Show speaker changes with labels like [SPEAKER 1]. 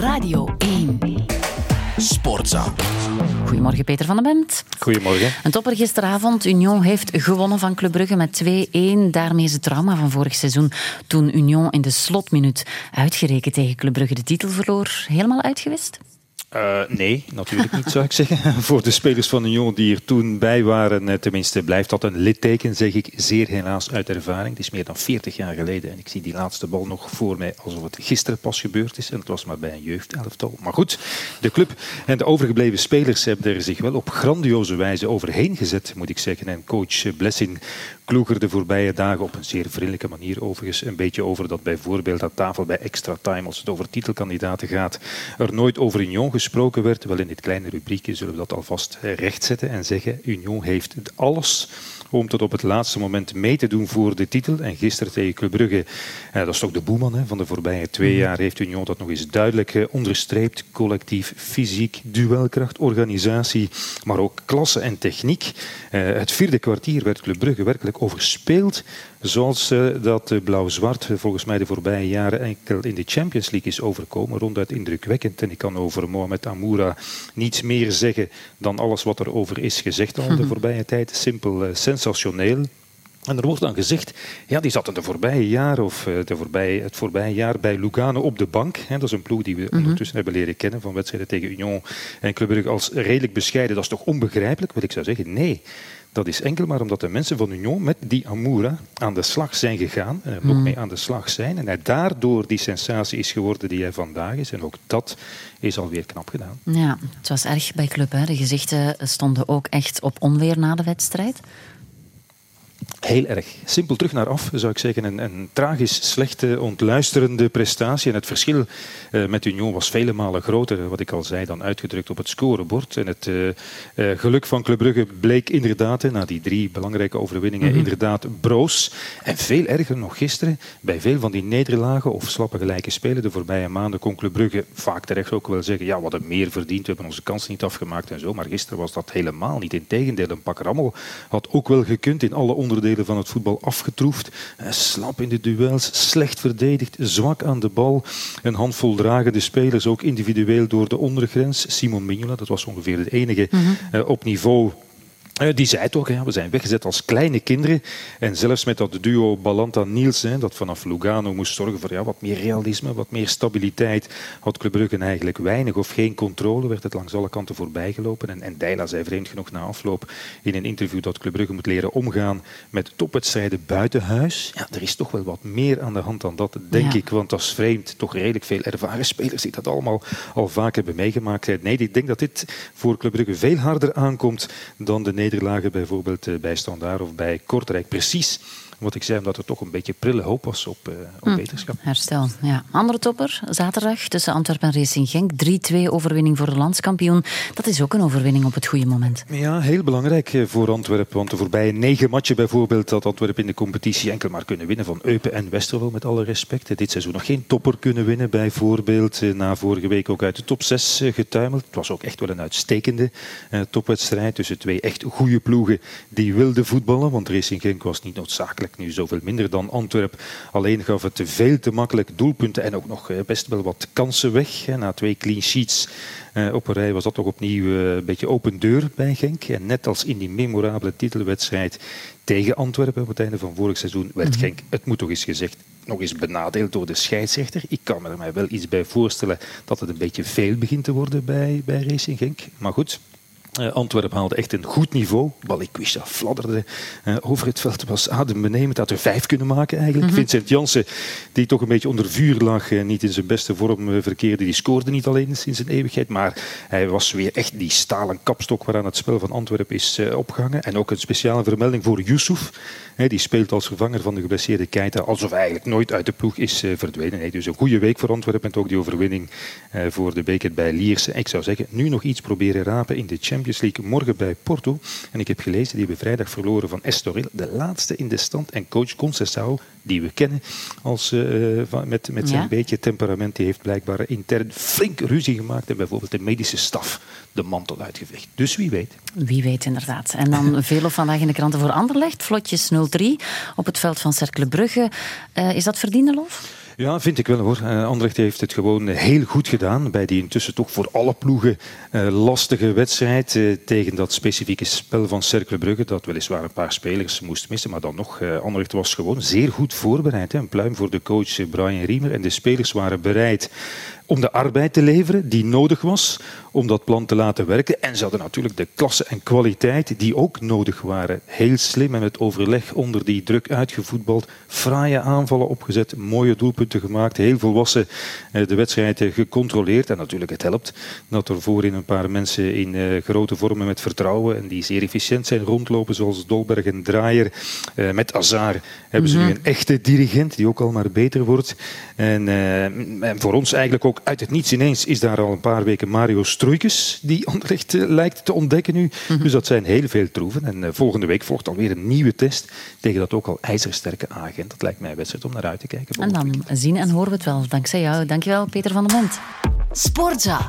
[SPEAKER 1] Radio 1.
[SPEAKER 2] Sportza.
[SPEAKER 1] Goedemorgen Peter van den Bent.
[SPEAKER 3] Goedemorgen.
[SPEAKER 1] Een topper gisteravond. Union heeft gewonnen van Club Brugge met 2-1. Daarmee is het trauma van vorig seizoen toen Union in de slotminuut uitgerekend tegen Club Brugge de titel verloor helemaal uitgewist?
[SPEAKER 3] Uh, nee, natuurlijk niet, zou ik zeggen. Voor de spelers van Union die er toen bij waren, eh, tenminste blijft dat een litteken, zeg ik, zeer helaas uit ervaring. Het is meer dan 40 jaar geleden en ik zie die laatste bal nog voor mij alsof het gisteren pas gebeurd is. En het was maar bij een jeugdelftal. Maar goed, de club en de overgebleven spelers hebben er zich wel op grandioze wijze overheen gezet, moet ik zeggen. En coach Blessing kloeg er de voorbije dagen op een zeer vriendelijke manier overigens een beetje over dat bijvoorbeeld aan tafel bij extra time, als het over titelkandidaten gaat, er nooit over Union gesproken werd. Wel in dit kleine rubriekje zullen we dat alvast rechtzetten en zeggen Union heeft alles om tot op het laatste moment mee te doen voor de titel. En gisteren tegen Club Brugge, eh, dat is toch de boeman hè, van de voorbije twee mhm. jaar, heeft Union dat nog eens duidelijk eh, onderstreept. Collectief, fysiek, duelkracht, organisatie, maar ook klasse en techniek. Eh, het vierde kwartier werd Club Brugge werkelijk overspeeld. Zoals dat blauw-zwart volgens mij de voorbije jaren enkel in de Champions League is overkomen. Ronduit indrukwekkend. En ik kan over Mohamed Amoura niets meer zeggen dan alles wat er over is gezegd al de voorbije tijd. Simpel, uh, sensationeel. En er wordt dan gezegd, ja, die zat in de voorbije jaar of eh, de voorbije, het voorbije jaar bij Lugano op de bank. Dat is een ploeg die we mhm. ondertussen hebben leren kennen van wedstrijden tegen Union en Club Brugge als redelijk bescheiden. Dat is toch onbegrijpelijk? Wat ik zou zeggen, nee. Dat is enkel maar omdat de mensen van Union met die Amoura aan de slag zijn gegaan en er nog mhm. mee aan de slag zijn. En hij daardoor die sensatie is geworden die hij vandaag is. En ook dat is alweer knap gedaan.
[SPEAKER 1] Ja, het was erg bij Club. Hè? De gezichten stonden ook echt op onweer na de wedstrijd.
[SPEAKER 3] Heel erg. Simpel terug naar af, zou ik zeggen. Een, een tragisch slechte, ontluisterende prestatie. En het verschil uh, met Union was vele malen groter, wat ik al zei, dan uitgedrukt op het scorebord. En het uh, uh, geluk van Club Brugge bleek inderdaad, na die drie belangrijke overwinningen, mm -hmm. inderdaad broos. En veel erger nog gisteren, bij veel van die nederlagen of slappe gelijke spelen de voorbije maanden, kon Club Brugge vaak terecht ook wel zeggen, ja, we hadden meer verdiend, we hebben onze kans niet afgemaakt en zo. Maar gisteren was dat helemaal niet. Integendeel, een pak rammel had ook wel gekund in alle onderdelen van het voetbal afgetroefd. Slap in de duels, slecht verdedigd, zwak aan de bal. Een handvol dragende spelers, ook individueel door de ondergrens. Simon Mignola, dat was ongeveer de enige mm op niveau eh, die zei toch, we zijn weggezet als kleine kinderen. En zelfs met dat duo Balanta-Niels, dat vanaf Lugano moest zorgen voor ja, wat meer realisme, wat meer stabiliteit, had Club Brugge eigenlijk weinig of geen controle, werd het langs alle kanten voorbijgelopen. En, en Deila zei vreemd genoeg na afloop in een interview dat Club Brugge moet leren omgaan met topwedstrijden buiten huis. Ja, er is toch wel wat meer aan de hand dan dat, denk ik. Want dat is vreemd. Toch redelijk veel ervaren spelers die dat allemaal al vaak hebben meegemaakt. Nee, ik denk dat dit voor Club Brugge veel harder aankomt dan de nederlagen bijvoorbeeld eh, bij Standaard of bij Kortrijk. Precies wat ik zei, omdat er toch een beetje prille hoop was op, uh, op hm, beterschap.
[SPEAKER 1] Herstel, ja. Andere topper, zaterdag tussen Antwerpen en Racing Genk. 3-2 overwinning voor de landskampioen. Dat is ook een overwinning op het goede moment.
[SPEAKER 3] Ja, heel belangrijk eh, voor Antwerpen. Want de voorbije negen matchen bijvoorbeeld had Antwerpen in de competitie enkel maar kunnen winnen van Eupen en Westerwel, met alle respect. Dit seizoen nog geen topper kunnen winnen, bijvoorbeeld. Eh, na vorige week ook uit de top 6 getuimeld. Het was ook echt wel een uitstekende topwedstrijd tussen twee echt goede ploegen die wilden voetballen. Want Racing Genk was niet noodzakelijk nu zoveel minder dan Antwerp. Alleen gaf het te veel te makkelijk doelpunten en ook nog eh, best wel wat kansen weg. Na twee clean sheets eh, op een rij was dat toch opnieuw eh, een beetje open deur bij Genk. En net als in die memorabele titelwedstrijd tegen Antwerpen op het einde van vorig seizoen werd mhm. Genk, het moet toch eens gezegd, nog eens benadeeld door de scheidsrechter. Ik kan er mij wel iets bij voorstellen dat het een beetje veel begint te worden bij, bij Racing Genk. Maar goed, uh, Antwerpen haalde echt een goed niveau. Balikwisha fladderde uh, over het veld. was adembenemend. Had er vijf kunnen maken eigenlijk. Mm -hmm. Vincent Jansen, die toch een beetje onder vuur lag, uh, niet in zijn beste vorm verkeerde, die scoorde niet alleen sinds een eeuwigheid. Maar hij was weer echt die stalen kapstok waaraan het spel van Antwerpen is opgehangen. En ook een speciale vermelding voor Yusuf. die speelt als vervanger van de geblesseerde Keita. Alsof hij eigenlijk nooit uit de ploeg is verdwenen. dus een goede week voor Antwerpen. En ook die overwinning voor de beker bij Lierse. Ik zou zeggen, nu nog iets proberen rapen in de Champions Champions League morgen bij Porto. En ik heb gelezen, die hebben vrijdag verloren van Estoril. De laatste in de stand. En coach Conceição, die we kennen als, uh, van, met, met zijn beetje temperament, die heeft blijkbaar intern flink ruzie gemaakt. En bijvoorbeeld de medische staf de mantel uitgevecht. Dus wie weet.
[SPEAKER 1] Wie weet inderdaad. En dan veel of vandaag in de kranten voor Anderlecht. Vlotjes 0-3 op het veld van Cercle Brugge. Uh, is dat verdiende lof?
[SPEAKER 3] Ja, vind ik wel hoor. Uh, Anderlecht heeft het gewoon heel goed gedaan bij die intussen toch voor alle ploegen uh, lastige wedstrijd uh, tegen dat specifieke spel van Cercle Brugge, dat weliswaar een paar spelers moest missen, maar dan nog, Anderlecht was gewoon zeer goed voorbereid. Een pluim voor de coach Brian Riemer en de spelers waren bereid om de arbeid te leveren die nodig was om dat plan te laten werken. En ze hadden natuurlijk de klasse en kwaliteit die ook nodig waren. Heel slim en met overleg onder die druk uitgevoetbald. Fraaie aanvallen opgezet, mooie doelpunten gemaakt. Heel volwassen eh, de wedstrijd gecontroleerd. En natuurlijk, het helpt dat er voorin een paar mensen in eh, grote vormen met vertrouwen en die zeer efficiënt zijn rondlopen, zoals Dolberg en Draaier. Eh, met Azar hebben ze nu mhm. een echte dirigent die ook al maar beter wordt. En, en voor ons eigenlijk ook uit het niets ineens is daar al een paar weken Mario Stroeikens die Anderlecht eh, lijkt te ontdekken nu. Mhm. Dus dat zijn heel veel troeven. En eh, volgende week volgt alweer een nieuwe test tegen dat ook al ijzersterke agent. Dat lijkt mij een wedstrijd om naar uit te kijken.
[SPEAKER 1] En dan zien en horen we het wel. Dankzij jou. Dankjewel, Peter van der Mond. Sportza.